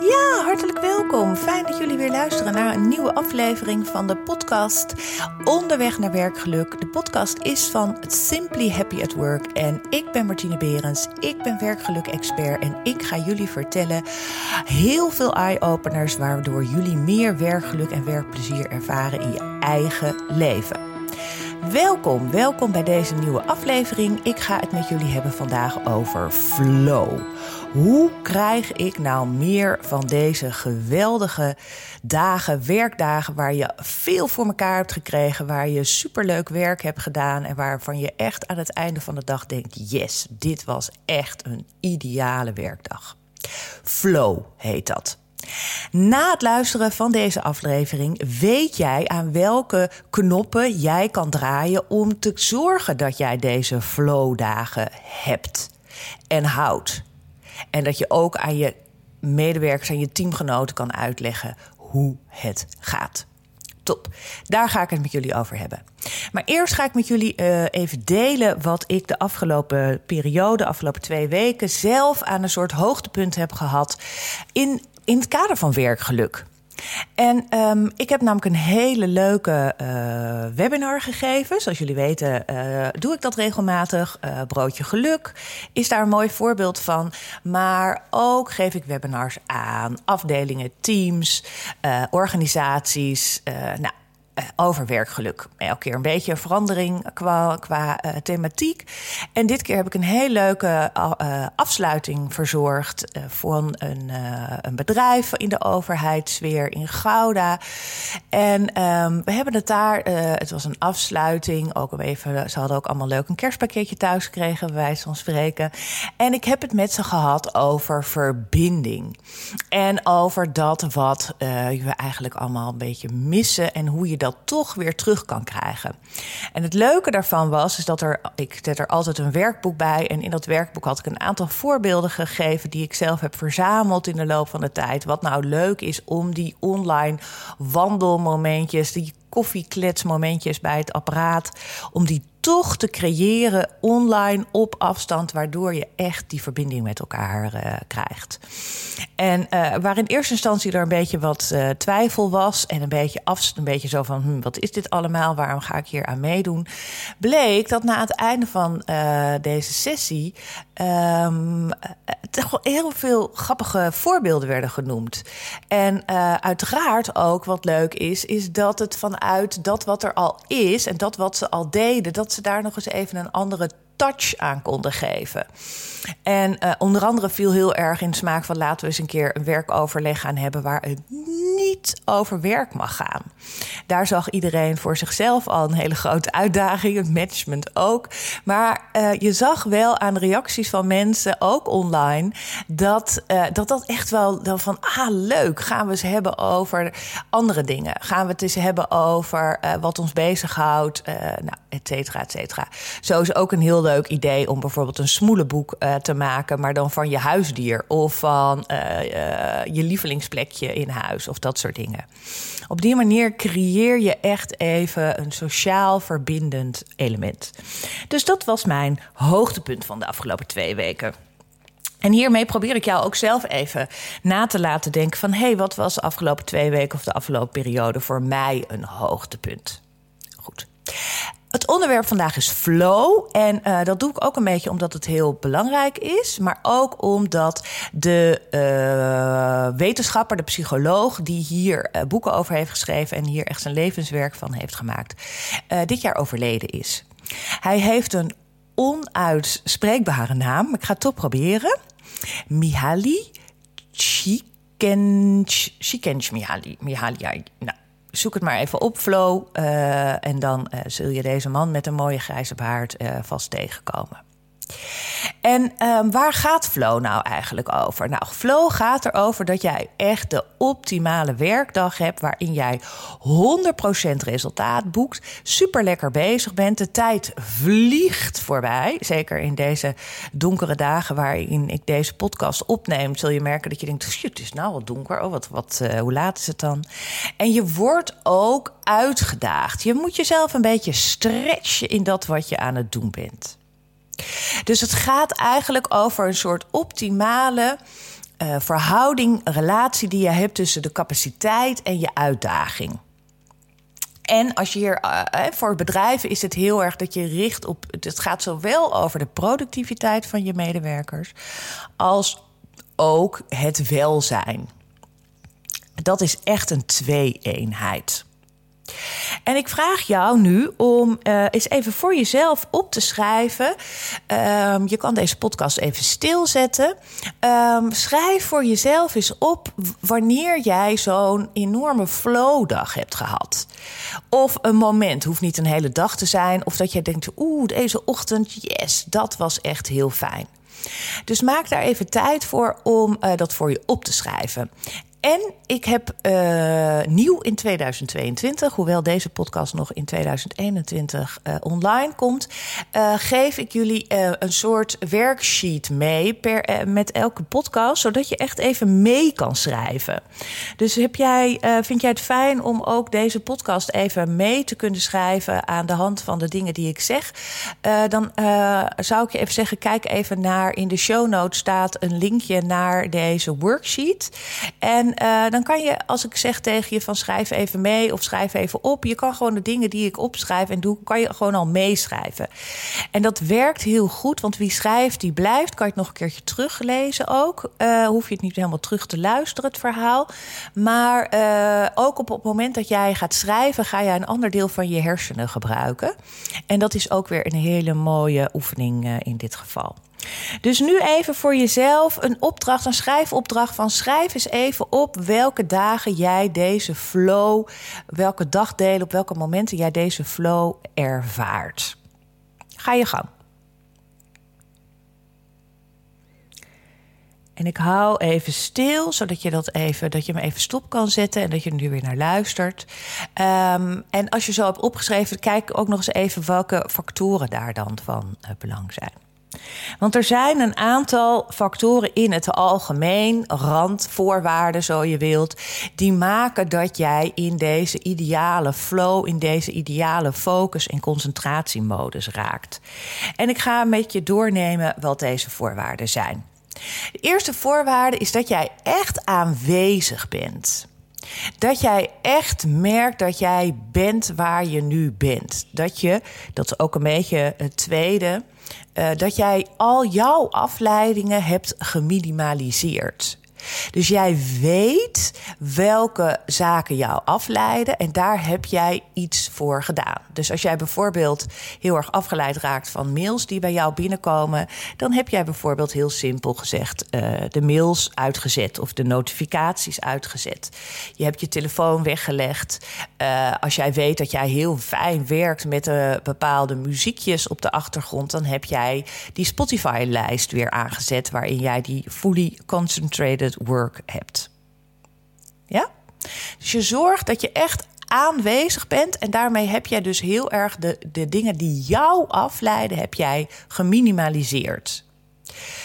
Ja, hartelijk welkom. Fijn dat jullie weer luisteren naar een nieuwe aflevering van de podcast Onderweg naar werkgeluk. De podcast is van Simply Happy at Work en ik ben Martine Berends. Ik ben werkgeluk-expert en ik ga jullie vertellen heel veel eye-openers waardoor jullie meer werkgeluk en werkplezier ervaren in je eigen leven. Welkom, welkom bij deze nieuwe aflevering. Ik ga het met jullie hebben vandaag over flow. Hoe krijg ik nou meer van deze geweldige dagen, werkdagen waar je veel voor elkaar hebt gekregen, waar je superleuk werk hebt gedaan en waarvan je echt aan het einde van de dag denkt: yes, dit was echt een ideale werkdag. Flow heet dat. Na het luisteren van deze aflevering weet jij aan welke knoppen jij kan draaien om te zorgen dat jij deze flowdagen hebt en houdt. En dat je ook aan je medewerkers en je teamgenoten kan uitleggen hoe het gaat. Top. Daar ga ik het met jullie over hebben. Maar eerst ga ik met jullie uh, even delen wat ik de afgelopen periode, de afgelopen twee weken, zelf aan een soort hoogtepunt heb gehad in in het kader van werkgeluk. En um, ik heb namelijk een hele leuke uh, webinar gegeven. Zoals jullie weten uh, doe ik dat regelmatig. Uh, Broodje Geluk is daar een mooi voorbeeld van. Maar ook geef ik webinars aan afdelingen, teams, organisaties. nou, eh, over werkgeluk. Elke keer een beetje verandering qua, qua uh, thematiek. En dit keer heb ik een heel leuke uh, afsluiting verzorgd voor een, een bedrijf in de overheidssfeer in Gouda. En um, we hebben het daar, het was een afsluiting. Ook even, ze hadden ook allemaal leuk een kerstpakketje thuis gekregen, bij wijze van spreken. En ik heb het met ze gehad over verbinding. En over dat wat we eigenlijk allemaal een beetje missen en hoe je dat toch weer terug kan krijgen. En het leuke daarvan was, is dat er, ik zet er altijd een werkboek bij. En in dat werkboek had ik een aantal voorbeelden gegeven die ik zelf heb verzameld in de loop van de tijd. Wat nou leuk is om die online wandelmomentjes, die koffiekletsmomentjes bij het apparaat, om die toch te creëren online op afstand, waardoor je echt die verbinding met elkaar uh, krijgt. En uh, waar in eerste instantie er een beetje wat uh, twijfel was en een beetje af, een beetje zo van, hm, wat is dit allemaal? Waarom ga ik hier aan meedoen? Bleek dat na het einde van deze sessie um, toch heel veel grappige voorbeelden werden genoemd. En uiteraard ook wat leuk is, is dat het vanuit dat wat er al is en dat wat ze al deden, dat ze daar nog eens even een andere touch aan konden geven. En uh, onder andere viel heel erg in smaak van laten we eens een keer een werkoverleg gaan hebben waar het niet over werk mag gaan. Daar zag iedereen voor zichzelf al een hele grote uitdaging, het management ook. Maar uh, je zag wel aan reacties van mensen, ook online, dat uh, dat, dat echt wel dan van ah leuk, gaan we eens hebben over andere dingen. Gaan we het eens hebben over wat ons bezighoudt, nou, et cetera, et cetera. Zo is ook een heel leuk idee om bijvoorbeeld een smoelenboek uh, te maken, maar dan van je huisdier of van uh, uh, je lievelingsplekje in huis of dat soort dingen. Op die manier creëer je echt even een sociaal verbindend element. Dus dat was mijn hoogtepunt van de afgelopen twee weken. En hiermee probeer ik jou ook zelf even na te laten denken van... hé, hey, wat was de afgelopen twee weken of de afgelopen periode voor mij een hoogtepunt? Goed. Het onderwerp vandaag is flow. En uh, dat doe ik ook een beetje omdat het heel belangrijk is. Maar ook omdat de uh, wetenschapper, de psycholoog, die hier uh, boeken over heeft geschreven en hier echt zijn levenswerk van heeft gemaakt, dit jaar overleden is. Hij heeft een onuitspreekbare naam. Ik ga het toch proberen. Mihaly Csikszentmihalyi. Mihaly. Nou, zoek het maar even op, Flow. Uh, en dan uh, zul je deze man met een mooie grijze baard uh, vast tegenkomen. En um, waar gaat flow nou eigenlijk over? Nou, flow gaat erover dat jij echt de optimale werkdag hebt waarin jij 100% resultaat boekt, super lekker bezig bent, de tijd vliegt voorbij. Zeker in deze donkere dagen waarin ik deze podcast opneem, zul je merken dat je denkt: shit, het is nou wat donker. Oh, wat, wat, uh, hoe laat is het dan? En je wordt ook uitgedaagd. Je moet jezelf een beetje stretchen in dat wat je aan het doen bent. Dus het gaat eigenlijk over een soort optimale uh, verhouding, relatie die je hebt tussen de capaciteit en je uitdaging. En als je hier uh, voor bedrijven is het heel erg dat je richt op. Het gaat zowel over de productiviteit van je medewerkers als ook het welzijn. Dat is echt een twee-eenheid. En ik vraag jou nu om uh, eens even voor jezelf op te schrijven. Um, je kan deze podcast even stilzetten. Um, schrijf voor jezelf eens op wanneer jij zo'n enorme flowdag hebt gehad. Of een moment, hoeft niet een hele dag te zijn. Of dat je denkt, oeh, deze ochtend, yes, dat was echt heel fijn. Dus maak daar even tijd voor om uh, dat voor je op te schrijven. En ik heb uh, nieuw in 2022, hoewel deze podcast nog in 2021 uh, online komt, uh, geef ik jullie een soort worksheet mee per, met elke podcast, zodat je echt even mee kan schrijven. Dus heb jij, vind jij het fijn om ook deze podcast even mee te kunnen schrijven aan de hand van de dingen die ik zeg? dan zou ik je even zeggen, kijk even naar in de show notes staat een linkje naar deze worksheet. En uh, dan kan je, als ik zeg tegen je van schrijf even mee of schrijf even op, je kan gewoon de dingen die ik opschrijf en doe, kan je gewoon al meeschrijven. En dat werkt heel goed, want wie schrijft, die blijft. Kan je het nog een keertje teruglezen ook. Uh, hoef je het niet helemaal terug te luisteren, het verhaal. Maar uh, ook op het moment dat jij gaat schrijven, ga je een ander deel van je hersenen gebruiken. En dat is ook weer een hele mooie oefening in dit geval. Dus nu even voor jezelf een opdracht, een schrijfopdracht van schrijf eens even op welke dagen jij deze flow, welke dagdelen, op welke momenten jij deze flow ervaart. Ga je gang. En ik hou even stil, zodat je dat even, dat je me even stop kan zetten en dat je er nu weer naar luistert. Um, en als je zo hebt opgeschreven, kijk ook nog eens even welke factoren daar dan van uh, belang zijn. Want er zijn een aantal factoren in het algemeen, randvoorwaarden zo je wilt, die maken dat jij in deze ideale flow, in deze ideale focus- en concentratiemodus raakt. En ik ga met je doornemen wat deze voorwaarden zijn. De eerste voorwaarde is dat jij echt aanwezig bent. Dat jij echt merkt dat jij bent waar je nu bent. Dat je, dat is ook een beetje het tweede, uh, dat jij al jouw afleidingen hebt geminimaliseerd. Dus jij weet welke zaken jou afleiden en daar heb jij iets voor gedaan. Dus als jij bijvoorbeeld heel erg afgeleid raakt van mails die bij jou binnenkomen, dan heb jij bijvoorbeeld heel simpel gezegd uh, de mails uitgezet of de notificaties uitgezet. Je hebt je telefoon weggelegd. Uh, als jij weet dat jij heel fijn werkt met uh, bepaalde muziekjes op de achtergrond, dan heb jij die Spotify-lijst weer aangezet waarin jij die fully concentrated work hebt. Ja? Dus je zorgt dat je echt aanwezig bent. En daarmee heb jij dus heel erg de, de dingen die jou afleiden, heb jij geminimaliseerd.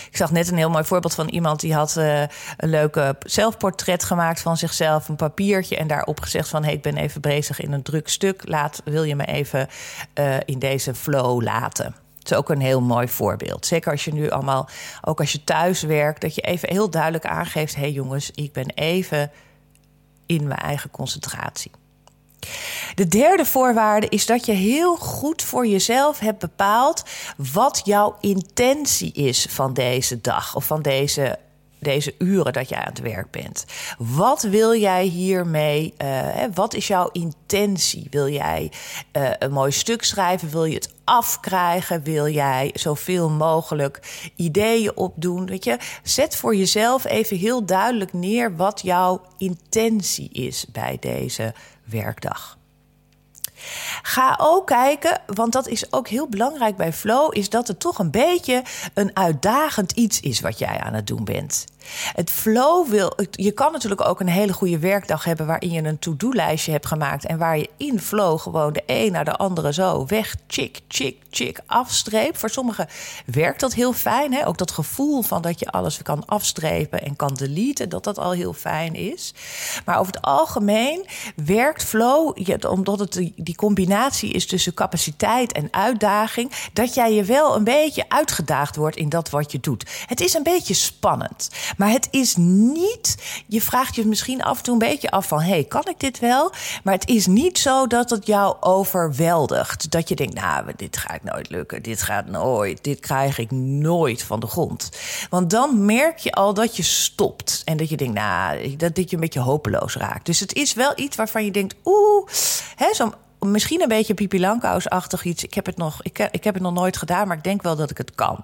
Ik zag net een heel mooi voorbeeld van iemand die had uh, een leuke zelfportret gemaakt van zichzelf, een papiertje en daarop gezegd van hey, ik ben even bezig in een druk stuk. Laat, wil je me even uh, in deze flow laten? Het is ook een heel mooi voorbeeld. Zeker als je nu allemaal, ook als je thuis werkt, dat je even heel duidelijk aangeeft: hé hey jongens, ik ben even in mijn eigen concentratie. De derde voorwaarde is dat je heel goed voor jezelf hebt bepaald wat jouw intentie is van deze dag of van deze deze uren dat jij aan het werk bent. Wat wil jij hiermee? Uh, wat is jouw intentie? Wil jij uh, een mooi stuk schrijven? Wil je het afkrijgen? Wil jij zoveel mogelijk ideeën opdoen? Weet je, zet voor jezelf even heel duidelijk neer wat jouw intentie is bij deze werkdag. Ga ook kijken, want dat is ook heel belangrijk bij flow, is dat het toch een beetje een uitdagend iets is wat jij aan het doen bent. Het flow wil. Je kan natuurlijk ook een hele goede werkdag hebben waarin je een to-do-lijstje hebt gemaakt. En waar je in flow gewoon de een naar de andere zo weg, chick, chick, chick, afstreep. Voor sommigen werkt dat heel fijn. Hè? Ook dat gevoel van dat je alles kan afstrepen en kan deleten, dat dat al heel fijn is. Maar over het algemeen werkt flow, omdat het die die combinatie is tussen capaciteit en uitdaging, dat jij je wel een beetje uitgedaagd wordt in dat wat je doet. Het is een beetje spannend, maar het is niet. Je vraagt je misschien af en toe een beetje af van: hey, kan ik dit wel? Maar het is niet zo dat het jou overweldigt. Dat je denkt: nou, dit gaat nooit lukken, dit gaat nooit, dit krijg ik nooit van de grond. Want dan merk je al dat je stopt en dat je denkt: nou, dat dit je een beetje hopeloos raakt. Dus het is wel iets waarvan je denkt: oeh, hè, zo misschien een beetje Pipi iets. Ik heb, het nog, ik, ik heb het nog nooit gedaan, maar ik denk wel dat ik het kan.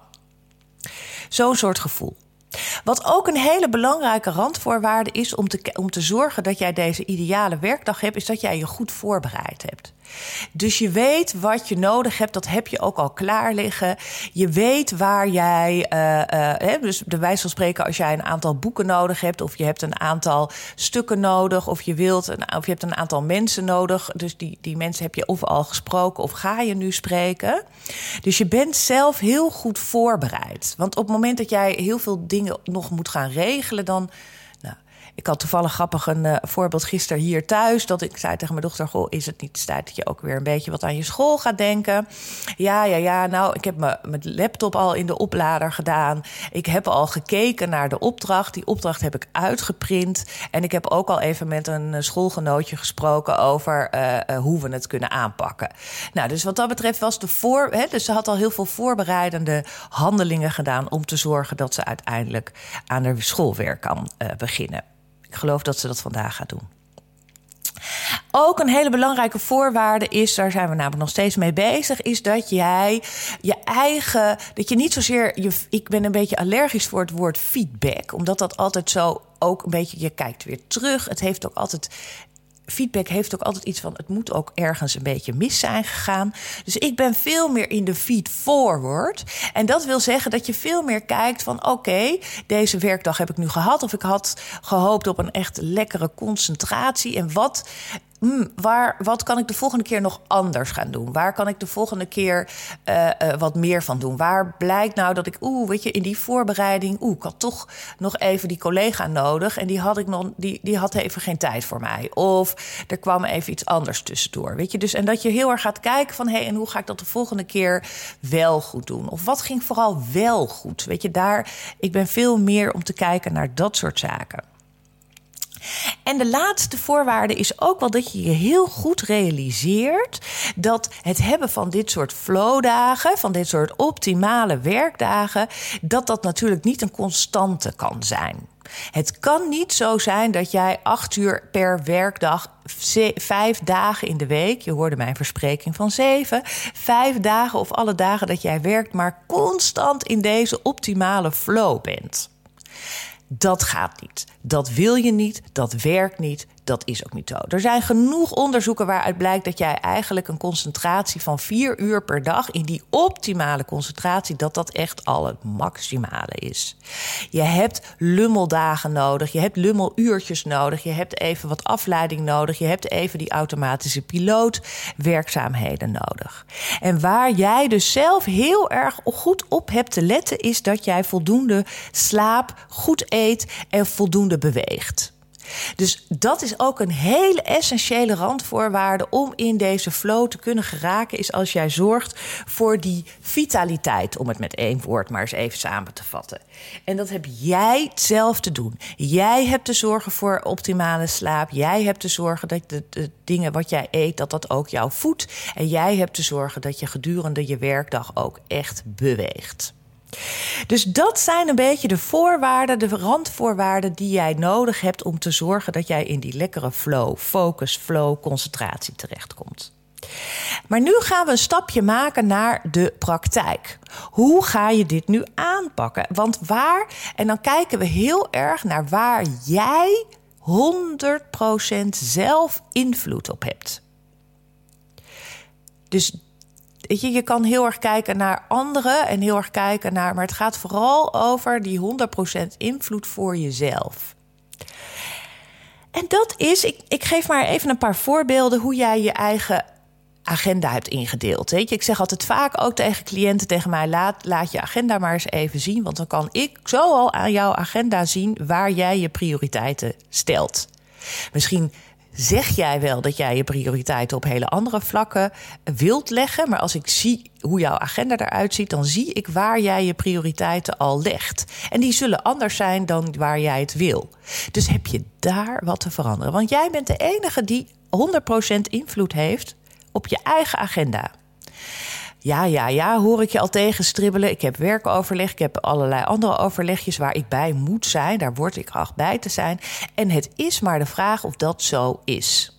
Zo'n soort gevoel. Wat ook een hele belangrijke randvoorwaarde is om te, om te zorgen dat jij deze ideale werkdag hebt, is dat jij je goed voorbereid hebt. Dus je weet wat je nodig hebt, dat heb je ook al klaar liggen. Je weet waar jij, uh, uh, dus de wijze van spreken, als jij een aantal boeken nodig hebt, of je hebt een aantal stukken nodig, of je wilt, of je hebt een aantal mensen nodig. Dus die, die mensen heb je of al gesproken, of ga je nu spreken. Dus je bent zelf heel goed voorbereid. Want op het moment dat jij heel veel dingen nog moet gaan regelen, dan ik had toevallig grappig een uh, voorbeeld gisteren hier thuis. Dat ik zei tegen mijn dochter: Goh, is het niet tijd dat je ook weer een beetje wat aan je school gaat denken? Ja, ja, ja. Nou, ik heb mijn laptop al in de oplader gedaan. Ik heb al gekeken naar de opdracht. Die opdracht heb ik uitgeprint. En ik heb ook al even met een eh, schoolgenootje gesproken over uh, hoe we het kunnen aanpakken. Nou, dus wat dat betreft was de voor. Hè, dus ze had al heel veel voorbereidende handelingen gedaan om te zorgen dat ze uiteindelijk aan haar schoolwerk kan beginnen. Ik geloof dat ze dat vandaag gaat doen. Ook een hele belangrijke voorwaarde is, daar zijn we namelijk nog steeds mee bezig, is dat jij je eigen, dat je niet zozeer, je, ik ben een beetje allergisch voor het woord feedback, omdat dat altijd zo ook een beetje, je kijkt weer terug. Het heeft ook altijd feedback heeft ook altijd iets van: het moet ook ergens een beetje mis zijn gegaan. Dus ik ben veel meer in de feed forward. En dat wil zeggen dat je veel meer kijkt van: oké, deze werkdag heb ik nu gehad. Of ik had gehoopt op een echt lekkere concentratie. En wat hmm, waar, wat kan ik de volgende keer nog anders gaan doen? Waar kan ik de volgende keer uh, uh, wat meer van doen? Waar blijkt nou dat ik, oeh, weet je, in die voorbereiding, oeh, ik had toch nog even die collega nodig en die had ik nog, die, die had even geen tijd voor mij. Of er kwam even iets anders tussendoor, weet je. Dus en dat je heel erg gaat kijken van, hé, hey, en hoe ga ik dat de volgende keer wel goed doen? Of wat ging vooral wel goed? Weet je, daar, ik ben veel meer om te kijken naar dat soort zaken. En de laatste voorwaarde is ook wel dat je je heel goed realiseert dat het hebben van dit soort flowdagen, van dit soort optimale werkdagen, dat dat natuurlijk niet een constante kan zijn. Het kan niet zo zijn dat jij acht uur per werkdag, vijf dagen in de week, je hoorde mijn verspreking van zeven, vijf dagen of alle dagen dat jij werkt, maar constant in deze optimale flow bent. Dat gaat niet. Dat wil je niet. Dat werkt niet dat is ook niet zo. Er zijn genoeg onderzoeken waaruit blijkt dat jij eigenlijk een concentratie van vier uur per dag in die optimale concentratie, dat dat echt al het maximale is. Je hebt lummeldagen nodig, je hebt lummeluurtjes nodig, je hebt even wat afleiding nodig, je hebt even die automatische pilootwerkzaamheden nodig. En waar jij dus zelf heel erg goed op hebt te letten, is dat jij voldoende slaap, goed eet en voldoende beweegt. Dus dat is ook een hele essentiële randvoorwaarde om in deze flow te kunnen geraken, is als jij zorgt voor die vitaliteit, om het met één woord maar eens even samen te vatten. En dat heb jij zelf te doen. Jij hebt te zorgen voor optimale slaap. Jij hebt te zorgen dat de, de dingen wat jij eet, dat dat ook jou voedt. En jij hebt te zorgen dat je gedurende je werkdag ook echt beweegt. Dus dat zijn een beetje de voorwaarden, de randvoorwaarden die jij nodig hebt om te zorgen dat jij in die lekkere flow, focus, flow, concentratie terechtkomt. Maar nu gaan we een stapje maken naar de praktijk. Hoe ga je dit nu aanpakken? Want waar, en dan kijken we heel erg naar waar jij 100% zelf invloed op hebt. Dus weet je, je kan heel erg kijken naar anderen en heel erg kijken naar. Maar het gaat vooral over die 100% invloed voor jezelf. En dat is, ik, ik geef maar even een paar voorbeelden hoe jij je eigen agenda hebt ingedeeld. Weet je, ik zeg altijd vaak ook tegen cliënten tegen mij: laat, laat je agenda maar eens even zien. Want dan kan ik zo al aan jouw agenda zien waar jij je prioriteiten stelt. Misschien zeg jij wel dat jij je prioriteiten op hele andere vlakken wilt leggen. Maar als ik zie hoe jouw agenda eruit ziet, dan zie ik waar jij je prioriteiten al legt. En die zullen anders zijn dan waar jij het wil. Dus heb je daar wat te veranderen. Want jij bent de enige die 100% invloed heeft op je eigen agenda. Ja, ja, ja, hoor ik je al tegenstribbelen. Ik heb werkoverleg, ik heb allerlei andere overlegjes waar ik bij moet zijn. Daar word ik acht bij te zijn. En het is maar de vraag of dat zo is.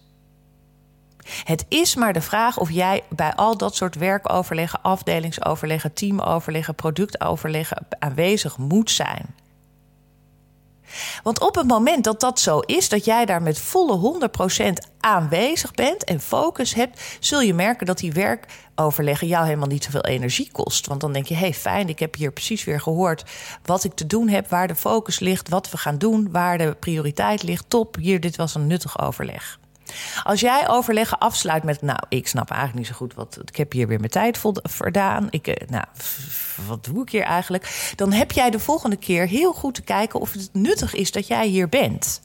Het is maar de vraag of jij bij al dat soort werkoverleggen, afdelingsoverleggen, teamoverleggen, productoverleggen aanwezig moet zijn. Want op het moment dat dat zo is, dat jij daar met volle 100% aanwezig bent en focus hebt, zul je merken dat die werkoverleggen jou helemaal niet zoveel energie kost. Want dan denk je, hé hey, fijn, ik heb hier precies weer gehoord wat ik te doen heb, waar de focus ligt, wat we gaan doen, waar de prioriteit ligt. Top, hier, dit was een nuttig overleg. Als jij overleggen afsluit met, nou, ik snap eigenlijk niet zo goed wat, ik heb hier weer mijn tijd verdaan. Ik, eh, nou, wat doe ik hier eigenlijk? Dan heb jij de volgende keer heel goed te kijken of het nuttig is dat jij hier bent.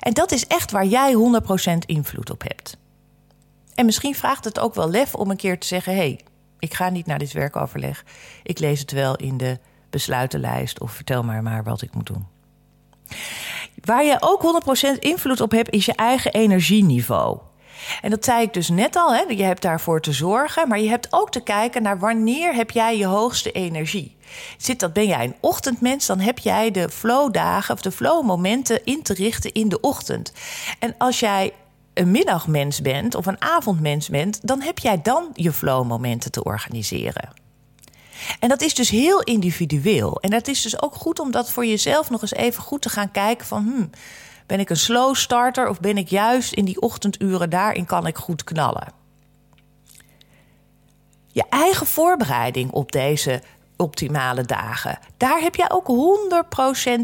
En dat is echt waar jij 100% invloed op hebt. En misschien vraagt het ook wel lef om een keer te zeggen: hé, hey, ik ga niet naar dit werkoverleg. Ik lees het wel in de besluitenlijst of vertel maar maar wat ik moet doen. Waar je ook 100% invloed op hebt, is je eigen energieniveau. En dat zei ik dus net al, hè? je hebt daarvoor te zorgen, maar je hebt ook te kijken naar wanneer heb jij je hoogste energie. Zit dat, ben jij een ochtendmens, dan heb jij de flowdagen of de flowmomenten in te richten in de ochtend. En als jij een middagmens bent of een avondmens bent, dan heb jij dan je flowmomenten te organiseren. En dat is dus heel individueel. En dat is dus ook goed om dat voor jezelf nog eens even goed te gaan kijken van... Hmm, ben ik een slow starter of ben ik juist in die ochtenduren daarin kan ik goed knallen? Je eigen voorbereiding op deze optimale dagen. Daar heb jij ook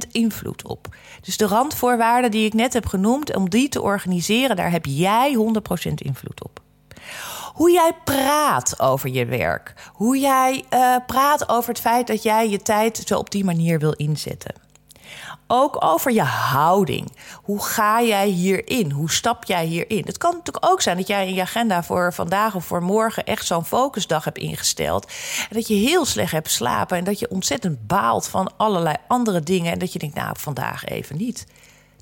100% invloed op. Dus de randvoorwaarden die ik net heb genoemd, om die te organiseren, daar heb jij 100% invloed op. Hoe jij praat over je werk. Hoe jij uh, praat over het feit dat jij je tijd zo op die manier wil inzetten. Ook over je houding. Hoe ga jij hierin? Hoe stap jij hierin? Het kan natuurlijk ook zijn dat jij in je agenda voor vandaag of voor morgen echt zo'n focusdag hebt ingesteld. En dat je heel slecht hebt slapen en dat je ontzettend baalt van allerlei andere dingen. En dat je denkt, nou, vandaag even niet.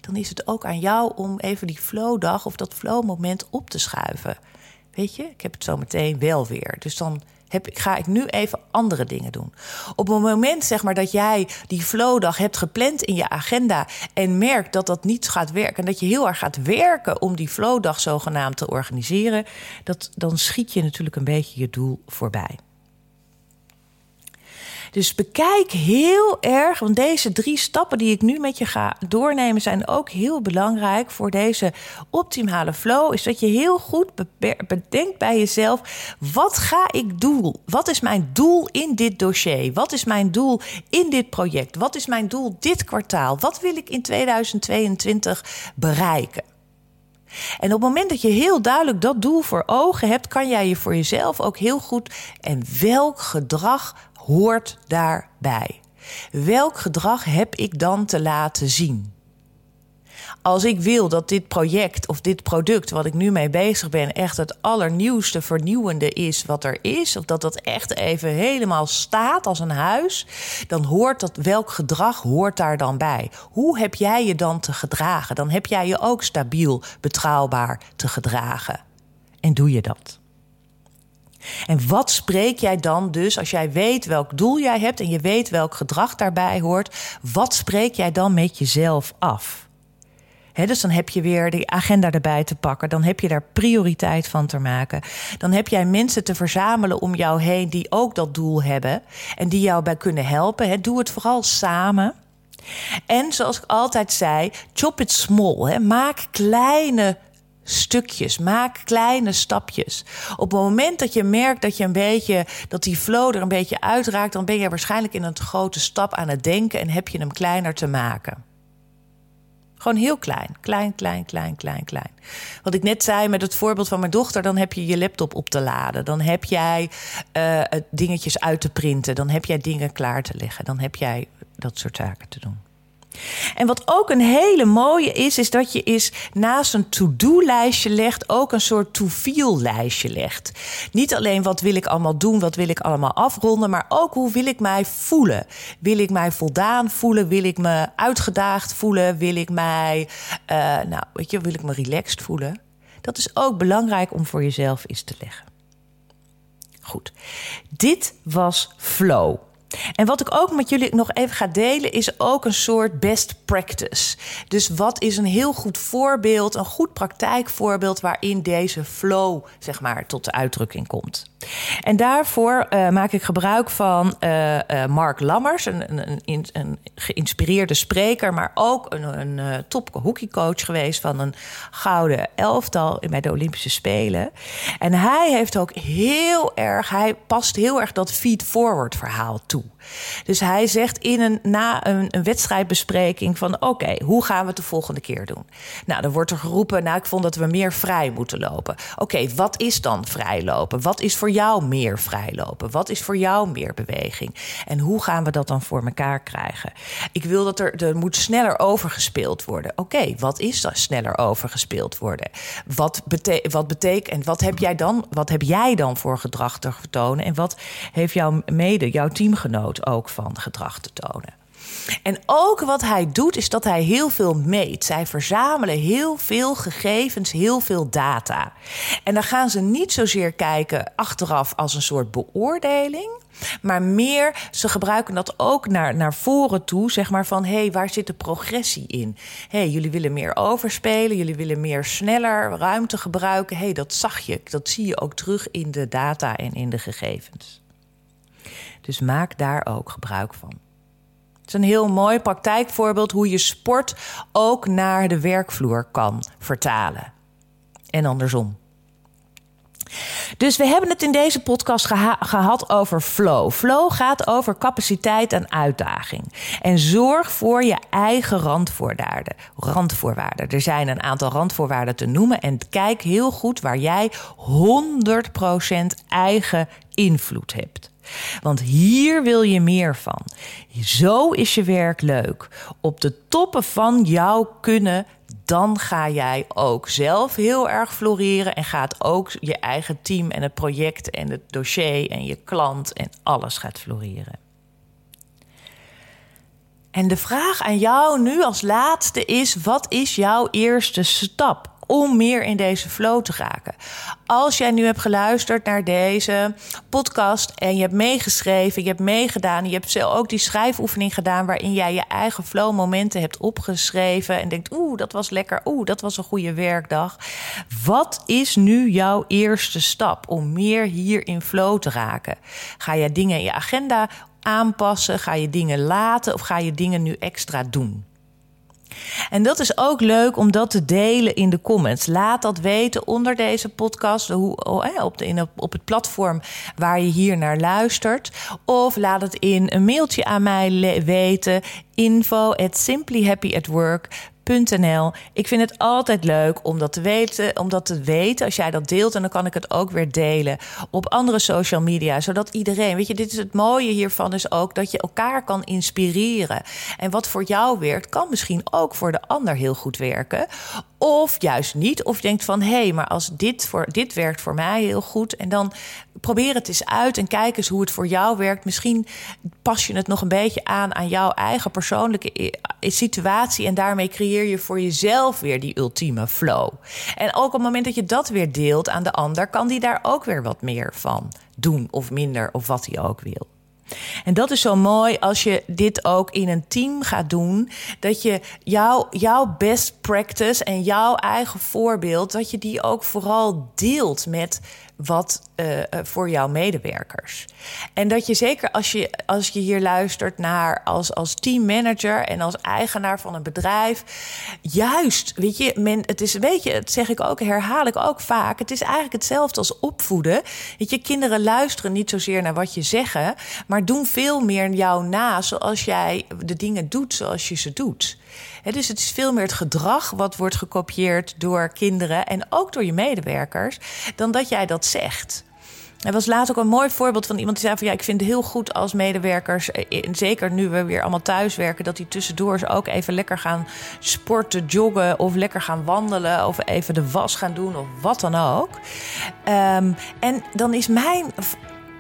Dan is het ook aan jou om even die flowdag of dat flowmoment op te schuiven. Weet je, ik heb het zo meteen wel weer. Dus dan heb, ga ik nu even andere dingen doen. Op het moment zeg maar, dat jij die flowdag hebt gepland in je agenda en merkt dat dat niet gaat werken en dat je heel erg gaat werken om die flowdag zogenaamd te organiseren, dat, dan schiet je natuurlijk een beetje je doel voorbij. Dus bekijk heel erg, want deze drie stappen die ik nu met je ga doornemen zijn ook heel belangrijk voor deze optimale flow. Is dat je heel goed bedenkt bij jezelf: wat ga ik doen? Wat is mijn doel in dit dossier? Wat is mijn doel in dit project? Wat is mijn doel dit kwartaal? Wat wil ik in 2022 bereiken? En op het moment dat je heel duidelijk dat doel voor ogen hebt, kan jij je voor jezelf ook heel goed en welk gedrag hoort daarbij? Welk gedrag heb ik dan te laten zien? Als ik wil dat dit project of dit product wat ik nu mee bezig ben echt het allernieuwste vernieuwende is wat er is, of dat dat echt even helemaal staat als een huis, dan hoort dat welk gedrag hoort daar dan bij? Hoe heb jij je dan te gedragen? Dan heb jij je ook stabiel, betrouwbaar te gedragen. En doe je dat? En wat spreek jij dan dus, als jij weet welk doel jij hebt en je weet welk gedrag daarbij hoort, wat spreek jij dan met jezelf af? dus dan heb je weer de agenda erbij te pakken. Dan heb je daar prioriteit van te maken. Dan heb jij mensen te verzamelen om jou heen die ook dat doel hebben. En die jou bij kunnen helpen. doe het vooral samen. En zoals ik altijd zei, chop it small. Maak kleine stukjes. Maak kleine stapjes. Op het moment dat je merkt dat je een beetje dat die flow er een beetje uitraakt, dan ben je waarschijnlijk in een grote stap aan het denken en heb je hem kleiner te maken. Gewoon heel klein. Klein, klein, klein, klein, klein. Wat ik net zei met het voorbeeld van mijn dochter, dan heb je je laptop op te laden. Dan heb jij uh, dingetjes uit te printen. Dan heb jij dingen klaar te leggen. Dan heb jij dat soort zaken te doen. En wat ook een hele mooie is, is dat je is naast een to-do-lijstje legt, ook een soort to-feel-lijstje legt. Niet alleen wat wil ik allemaal doen, wat wil ik allemaal afronden, maar ook hoe wil ik mij voelen. Wil ik mij voldaan voelen? Wil ik me uitgedaagd voelen? Wil ik mij, uh, nou, weet je, wil ik me relaxed voelen? Dat is ook belangrijk om voor jezelf eens te leggen. Goed, dit was flow. En wat ik ook met jullie nog even ga delen, is ook een soort best practice. Dus wat is een heel goed voorbeeld, een goed praktijkvoorbeeld waarin deze flow, zeg maar, tot de uitdrukking komt. En daarvoor uh, maak ik gebruik van uh, uh, Mark Lammers, een, een, een, een, geïnspireerde spreker, maar ook een, een top hockeycoach geweest van een gouden elftal bij de Olympische Spelen. En hij heeft ook heel erg, hij past heel erg dat feed-forward verhaal toe. Dus hij zegt in een, na een, wedstrijdbespreking van oké, hoe gaan we het de volgende keer doen? Nou, dan wordt er geroepen, nou ik vond dat we meer vrij moeten lopen. Oké, wat is dan vrijlopen? Wat is voor jou meer vrijlopen? Wat is voor jou meer beweging? En hoe gaan we dat dan voor elkaar krijgen? Ik wil dat er, er moet sneller overgespeeld worden. Oké, wat is dat sneller overgespeeld worden? Wat, bete wat betekent en wat heb jij dan, wat heb jij dan voor gedrag te vertonen? En wat heeft jouw mede, jouw teamgenoot ook van gedrag te tonen? En ook wat hij doet, is dat hij heel veel meet. Zij verzamelen heel veel gegevens, heel veel data. En dan gaan ze niet zozeer kijken achteraf als een soort beoordeling. Maar meer, ze gebruiken dat ook naar, naar voren toe. Zeg maar van, hé, hey, waar zit de progressie in? Hé, hey, jullie willen meer overspelen. Jullie willen meer sneller ruimte gebruiken. Hé, hey, dat zag je. Dat zie je ook terug in de data en in de gegevens. Dus maak daar ook gebruik van. Het is een heel mooi praktijkvoorbeeld hoe je sport ook naar de werkvloer kan vertalen. En andersom. Dus we hebben het in deze podcast gehad over flow. Flow gaat over capaciteit en uitdaging. En zorg voor je eigen randvoorwaarden. randvoorwaarden. Er zijn een aantal randvoorwaarden te noemen. En kijk heel goed waar jij 100% eigen invloed hebt. Want hier wil je meer van. Zo is je werk leuk. Op de toppen van jouw kunnen, dan ga jij ook zelf heel erg floreren en gaat ook je eigen team en het project en het dossier en je klant en alles gaat floreren. En de vraag aan jou nu als laatste is: wat is jouw eerste stap? Om meer in deze flow te raken. Als jij nu hebt geluisterd naar deze podcast en je hebt meegeschreven, je hebt meegedaan, je hebt zelf ook die schrijfoefening gedaan waarin jij je eigen flow momenten hebt opgeschreven en denkt, oeh, dat was lekker, oeh, dat was een goede werkdag. Wat is nu jouw eerste stap om meer hier in flow te raken? Ga je dingen in je agenda aanpassen? Ga je dingen laten of ga je dingen nu extra doen? En dat is ook leuk om dat te delen in de comments. Laat dat weten onder deze podcast hoe, oh, op, de, op het platform waar je hier naar luistert. Of laat het in een mailtje aan mij weten. Info at simplyhappyatwork ik vind het altijd leuk om dat te weten, om dat te weten. Als jij dat deelt, en dan kan ik het ook weer delen op andere social media, zodat iedereen, weet je, dit is het mooie hiervan is ook dat je elkaar kan inspireren. En wat voor jou werkt, kan misschien ook voor de ander heel goed werken. Of juist niet. Of je denkt van hé, hey, maar als dit, voor, dit werkt voor mij heel goed. En dan probeer het eens uit en kijk eens hoe het voor jou werkt. Misschien pas je het nog een beetje aan aan jouw eigen persoonlijke situatie. En daarmee creëer je voor jezelf weer die ultieme flow. En ook op het moment dat je dat weer deelt aan de ander, kan die daar ook weer wat meer van doen of minder of wat hij ook wil. En dat is zo mooi als je dit ook in een team gaat doen. Dat je jouw, jouw best practice en jouw eigen voorbeeld, dat je die ook vooral deelt met wat uh, voor jouw medewerkers. En dat je zeker als je, als je hier luistert naar als, als teammanager en als eigenaar van een bedrijf, juist, weet je, men, het is, weet je, dat zeg ik ook, herhaal ik ook vaak. Het is eigenlijk hetzelfde als opvoeden. Weet je, kinderen luisteren niet zozeer naar wat je zeggen, maar doen veel meer jou na zoals jij de dingen doet zoals je ze doet dus het is veel meer het gedrag wat wordt gekopieerd door kinderen en ook door je medewerkers, dan dat jij dat zegt. Er was laatst ook een mooi voorbeeld van iemand die zei van ja, ik vind het heel goed als medewerkers, eh, zeker nu we weer allemaal thuis werken, dat die tussendoor ook even lekker gaan sporten, joggen of lekker gaan wandelen of even de was gaan doen of wat dan ook. Um, en dan is mijn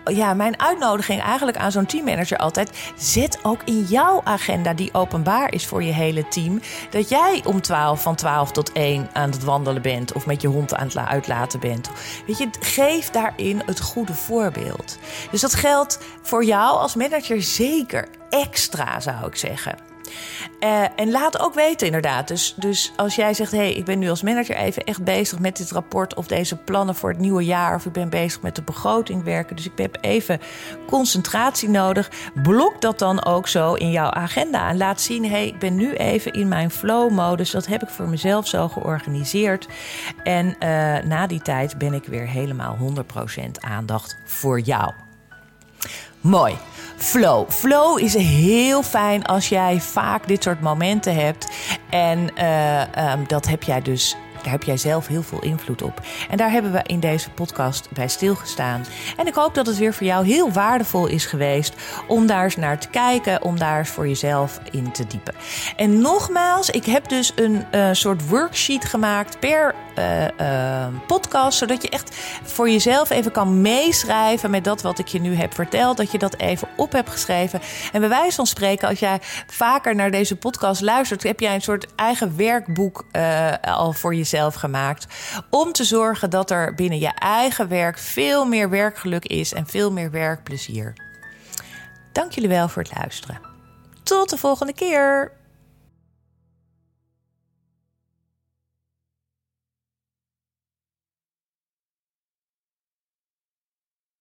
ja, mijn uitnodiging eigenlijk aan zo'n teammanager altijd: zet ook in jouw agenda, die openbaar is voor je hele team, dat jij om 12 van 12 tot 1 aan het wandelen bent of met je hond aan het uitlaten bent. Weet je, geef daarin het goede voorbeeld. Dus dat geldt voor jou als manager zeker extra, zou ik zeggen. Uh, en laat ook weten, inderdaad. Dus, dus als jij zegt: hé, hey, ik ben nu als manager even echt bezig met dit rapport of deze plannen voor het nieuwe jaar, of ik ben bezig met de begroting werken, dus ik heb even concentratie nodig. Blok dat dan ook zo in jouw agenda en laat zien: hé, hey, ik ben nu even in mijn flow-modus. Dat heb ik voor mezelf zo georganiseerd. En uh, na die tijd ben ik weer helemaal 100% aandacht voor jou. Mooi. Flow. Flow is heel fijn als jij vaak dit soort momenten hebt. En uh, um, dat heb jij dus daar heb jij zelf heel veel invloed op. En daar hebben we in deze podcast bij stilgestaan. En ik hoop dat het weer voor jou heel waardevol is geweest om daar eens naar te kijken, om daar eens voor jezelf in te diepen. En nogmaals, ik heb dus een uh, soort worksheet gemaakt per uh, uh, podcast, zodat je echt voor jezelf even kan meeschrijven met dat wat ik je nu heb verteld, dat je dat even op hebt geschreven. En bij wijze van spreken, als jij vaker naar deze podcast luistert, heb jij een soort eigen werkboek al voor jezelf gemaakt. Om te zorgen dat er binnen je eigen werk veel meer werkgeluk is en veel meer werkplezier. Dank jullie wel voor het luisteren. Tot de volgende keer.